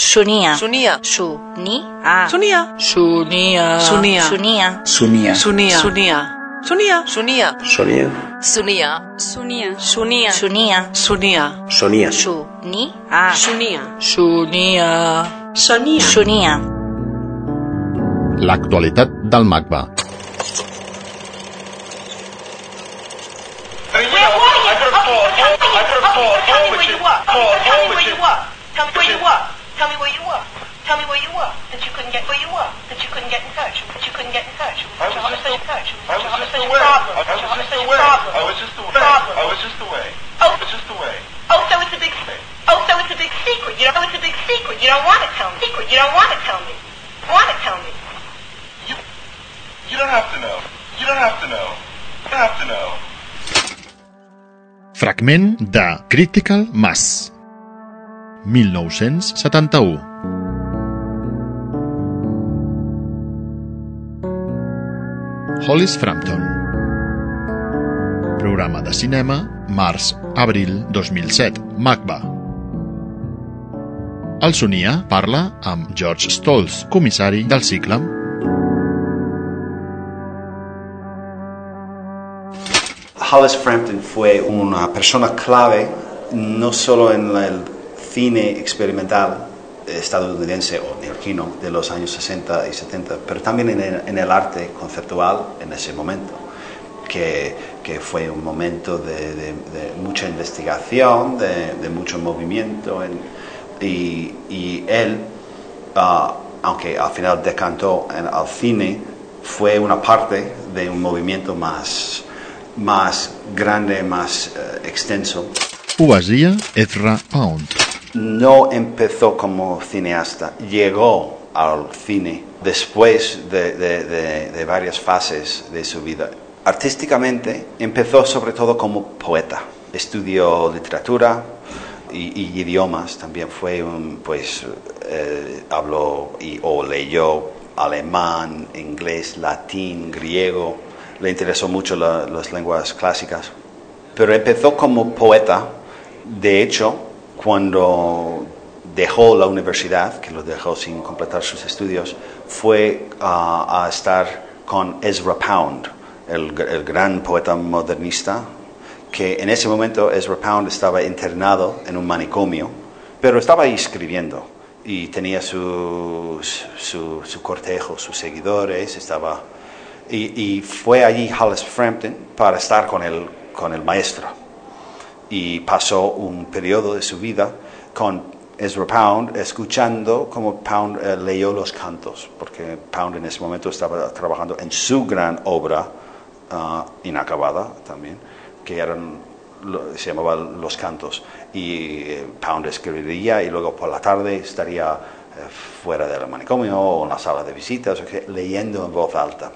Sunia. Sunia. Suni. Ah. Sunia. Sunia. Sunia. Sunia. Sunia. Sunia. Sunia. Sunia. Sunia. Sunia, Sunia. Sunia. Sunia. Sunia. Sunia. Sonia. Sunia, Sunia, Sunia. Sunia. Sonia. Sunia. L'actualitat del Magba. Where you? I Tell me where you were. Tell me where you were. That you couldn't get where you were. That you couldn't get in touch. That you couldn't get in touch. I was you just understand a- your touch. I was just understand away. problem. I was just understand your away. I was just away. Problem. I was just away. Oh. I was just away. Oh, so it's a big. Oh, so it's a big secret. You know, it's a big secret. You don't want to tell me. Secret. You don't want to tell me. Want to tell me. You, you don't have to know. You don't have to know. You don't have to know. Fragment de Critical Mass 1971 Hollis Frampton. Programa de cinema març-abril 2007 MACBA El Sonia parla amb George Stolz, comissari del cicle. Hollis Frampton fue una persona clave no solo en el cine experimental estadounidense o neoyorquino de los años 60 y 70, pero también en el, en el arte conceptual en ese momento, que, que fue un momento de, de- de mucha investigación, de, de mucho movimiento, en- y, y él, ah, aunque al final decantó en- al cine, fue una parte de un movimiento más, más grande, más eh, extenso. Poesia Ezra Pound. No empezó como cineasta, llegó al cine después de, varias fases de su vida. Artísticamente empezó sobre todo como poeta. Estudió literatura y, y idiomas. También fue un, pues, eh, habló y, o leyó alemán, inglés, latín, griego. Le interesó mucho la- las lenguas clásicas. Pero empezó como poeta. De hecho, cuando dejó la universidad, que lo dejó sin completar sus estudios, fue ah, a estar con Ezra Pound, el, el gran poeta modernista, que en ese momento Ezra Pound estaba internado en un manicomio, pero estaba ahí escribiendo y tenía su, su, su cortejo, sus seguidores, estaba... Y, y fue allí Hollis Frampton para estar con el, con el maestro y pasó un periodo de su vida con Ezra Pound escuchando como Pound eh, leyó los cantos, porque Pound en ese momento estaba trabajando en su gran obra ah, inacabada también, que eran, se llamaba Los Cantos, y eh, Pound escribiría y luego por la tarde estaría eh, fuera del manicomio o en la sala de visitas, leyendo en voz alta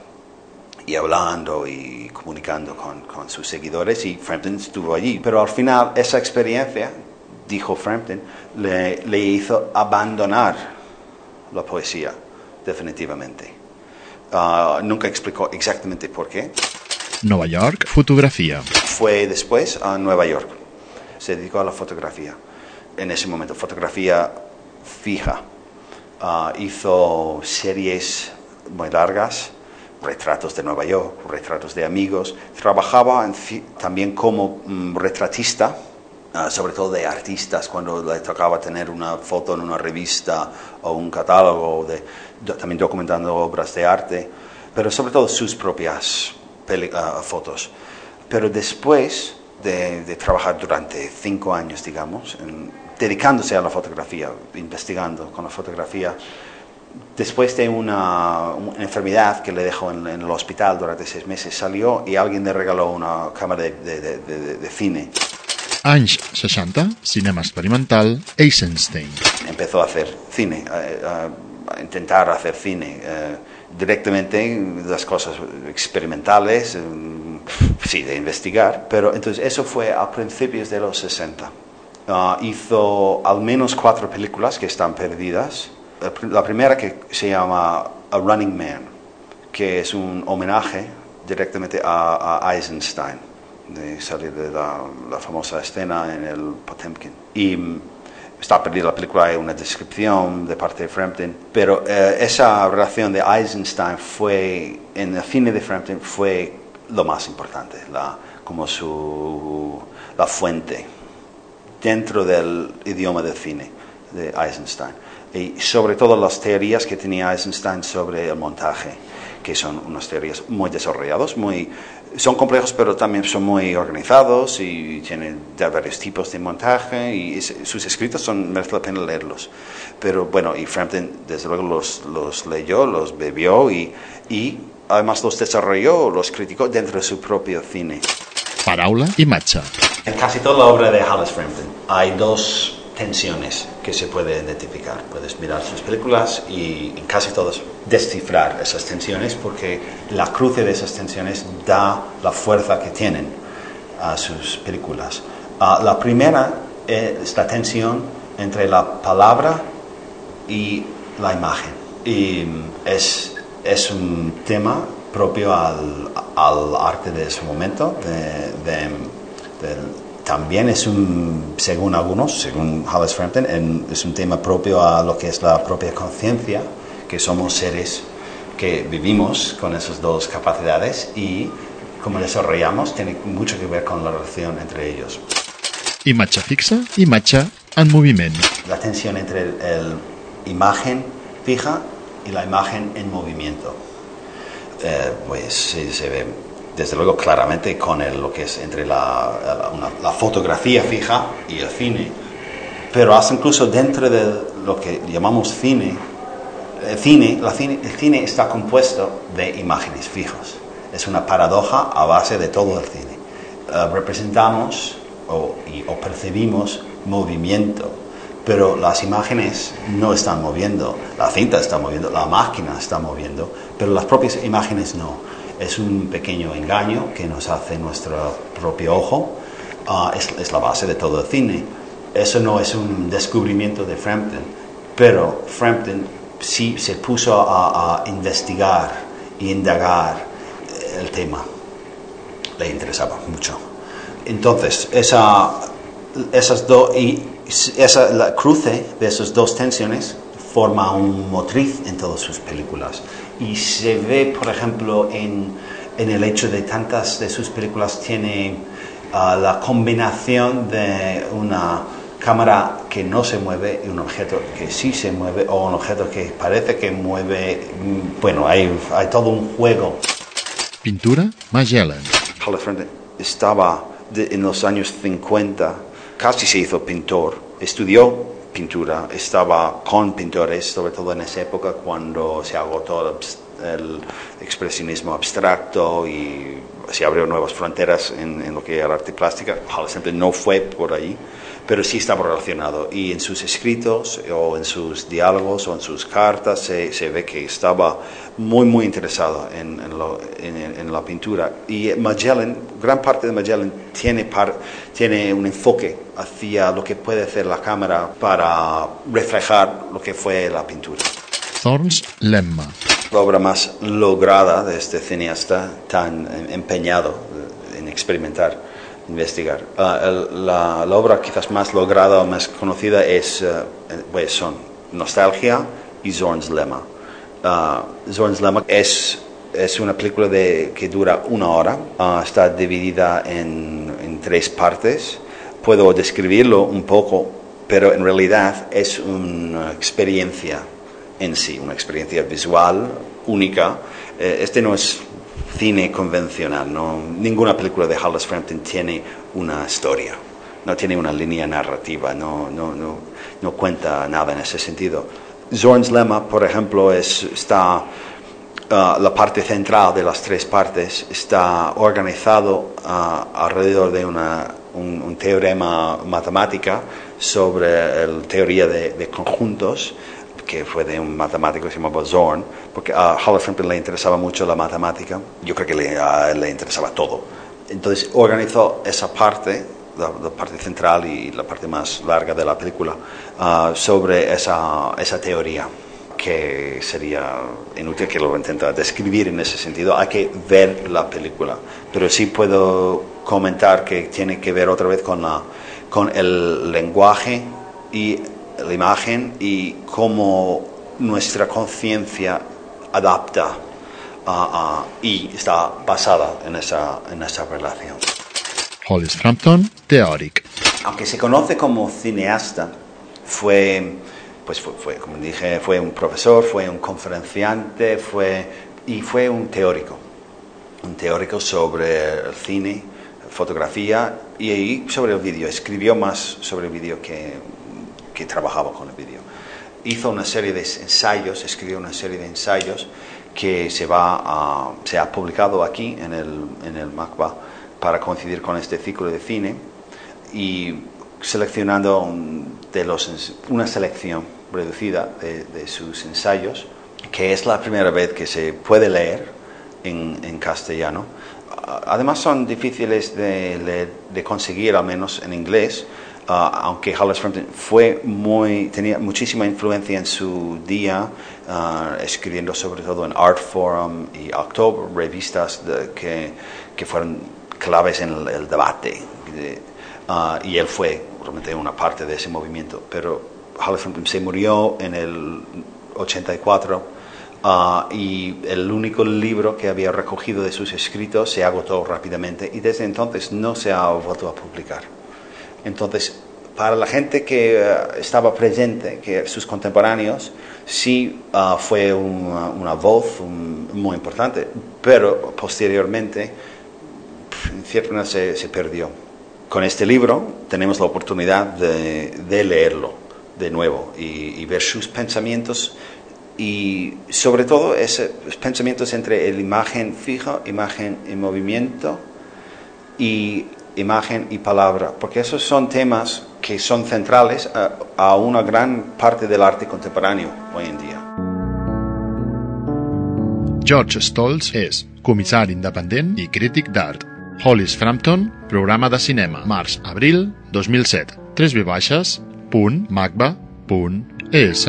y hablando y comunicando con, con sus seguidores y Frampton estuvo allí. Pero al final esa experiencia, dijo Frampton, le, le hizo abandonar la poesía definitivamente. Ah, nunca explicó exactamente por qué. Nova York, fotografia. Fue después a Nueva York. Se dedicó a la fotografía. En ese momento, fotografía fija. Ah, hizo series muy largas, retratos de Nueva York, retratos de amigos. Trabajaba en también como mm, retratista, ah, sobre todo de artistas, cuando le tocaba tener una foto en una revista o un catálogo, de, también documentando obras de arte, pero sobre todo sus propias ah, fotos. Pero después de, de trabajar durante cinco años, digamos, en- dedicándose a la fotografía, investigando con la fotografía, después de una, una enfermedad que le dejó en, en el hospital durante seis meses, salió y alguien le regaló una cámara de, de- de- de- de cine. Anys 60, cinema experimental, Eisenstein. Empezó a hacer cine, a, intentar hacer cine. eh, directamente las cosas experimentales, mm, sí, de investigar, pero entonces eso fue a principios de los 60. Ah, hizo al menos cuatro películas que están perdidas. La pr- La primera que se llama A Running Man, que es un homenaje directamente a, a Eisenstein, de salir de la, la famosa escena en el Potemkin. Y mm, está perdida la película, hay una descripción de parte de Frampton, pero eh, esa relación de Eisenstein fue, en el cine de Frampton, fue lo más importante, la, como su, la fuente dentro del idioma del cine de Eisenstein. Y sobre todo las teorías que tenía Eisenstein sobre el montaje, que son unas teorías muy desarrolladas, muy, son complejos pero también son muy organizados y tienen de varios tipos de montaje y es- sus escritos son, merece la pena leerlos. Pero bueno, y Frampton desde luego los, los leyó, los bebió y, y además los desarrolló, los criticó dentro de su propio cine. Paraula i matxa. En casi toda la obra de Hollis Frampton hay dos tensiones que se puede identificar. Puedes mirar sus películas y en casi todas descifrar esas tensiones porque la cruce de esas tensiones da la fuerza que tienen a sus películas. Ah, la primera es la tensión entre la palabra y la imagen. Y mm, es, es un tema propio al, al arte de ese momento. También es un, según algunos, según Hollis Frampton, en- es un tema propio a lo que es la propia conciencia, que somos seres que vivimos con esas dos capacidades y como desarrollamos tiene mucho que ver con la relación entre ellos. Imatge fixa, imatge en moviment. la tensión entre el imagen fija y la imagen en movimiento. Eh, pues sí, se ve desde luego claramente con el- lo que es entre la, la- una- la fotografía fija y el cine, pero hasta incluso dentro de lo que llamamos cine, el cine, la cine, el cine está compuesto de imágenes fijas. Es una paradoja a base de todo el cine. Eh, representamos o, y- o percibimos movimiento, pero las imágenes no están moviendo. La cinta está moviendo, la máquina está moviendo, pero las propias imágenes no. Es un pequeño engaño que nos hace nuestro propio ojo. Ah, es, la base de todo el cine. Eso no es un descubrimiento de Frampton, pero Frampton sí se puso a, investigar e indagar eh, el tema. Le interesaba mucho. Entonces, esa, esas dos y esa la cruce de esas dos tensiones forma un motriz en todas sus películas y se ve, por ejemplo, en, en el hecho de tantas de sus películas tiene ah, la combinación de una cámara que no se mueve y un objeto que sí se mueve o un objeto que parece que mueve. Mm, Bueno, hay, hay todo un juego. Pintura, Magellan. Frampton estaba de- en los años 50, casi se hizo pintor, estudió pintura, estaba con pintores, sobre todo en esa época cuando se agotó el, expresionismo abstracto y se abrieron nuevas fronteras en, en lo que era arte plástica. Hollis Frampton no fue por ahí, pero sí estaba relacionado y en sus escritos o en sus diálogos o en sus cartas se, se ve que estaba muy muy interesado en, en lo- en la pintura y Magellan, gran parte de Magellan tiene, par- tiene un enfoque hacia lo que puede hacer la cámara para reflejar lo que fue la pintura. Thorns Lemma. La obra más lograda de este cineasta tan empeñado en experimentar, investigar. Ah, el- la, la obra quizás más lograda o más conocida es, eh, pues son Nostalgia y Zorn's Lemma. Ah, Zorn's Lemma es, es una película de, que dura una hora, Ah, está dividida en, en tres partes. Puedo describirlo un poco, pero en realidad es una experiencia en sí, una experiencia visual única. Eh, este no es cine convencional, no, ninguna película de Hollis Frampton tiene una historia, no tiene una línea narrativa, no, no, no, no cuenta nada en ese sentido. Zorn's Lemma, por ejemplo, es, está ah, la parte central de las tres partes está organizado ah, alrededor de una, un, teorema matemática sobre la teoría de conjuntos que fue de un matemático que se llamaba Zorn, porque a Hollis Frampton le interesaba mucho la matemática, yo creo que le, a él le interesaba todo. Entonces organizó esa parte, la, la parte central y la parte más larga de la película, ah, sobre esa, esa teoría que sería inútil que lo intenta describir en ese sentido, hay que ver la película, pero sí puedo comentar que tiene que ver otra vez con, la, con el lenguaje y la imagen y cómo nuestra conciencia adapta ah, ah, y está basada en esa, en esa relación. Hollis Frampton, teòric. Aunque se conoce como cineasta, fue, pues fue, fue, como dije, fue un profesor, fue un conferenciante, fue, y fue un teórico. Un teórico sobre el cine, fotografía y, y sobre el vídeo. Escribió más sobre el vídeo que, que trabajaba con el vídeo. Hizo una serie de ensayos, escribió una serie de ensayos que se, va se ha publicado aquí en el, en el MACBA para coincidir con este ciclo de cine y seleccionando de los, una selección reducida de, sus ensayos, que es la primera vez que se puede leer en, en castellano. Además son difíciles de, de conseguir, al menos en inglés, ah, aunque Hollis Frampton fue muy, tenía muchísima influencia en su día, ah, escribiendo sobre todo en Art Forum y October, revistas de- que, que fueron claves en el, el debate. De- ah, y él fue realmente una parte de ese movimiento. Pero Hollis Frampton se murió en el 84 Ah, y el único libro que había recogido de sus escritos se agotó rápidamente y desde entonces no se ha vuelto a publicar. Entonces, para la gente que eh, estaba presente, que sus contemporáneos, sí ah, fue una, una voz un- muy importante, pero posteriormente, en cierta manera, se, se perdió. Con este libro tenemos la oportunidad de, de leerlo de nuevo y, y ver sus pensamientos y sobre todo esos pensamientos entre el imagen fija, imagen en movimiento y imagen y palabra, porque esos son temas que son centrales a, a una gran parte del arte contemporáneo hoy en día. George Stolz és comissari independent i crític d'art. Hollis Frampton, programa de cinema, març-abril 2007. 3 v baixes, punt, macba, punt, es.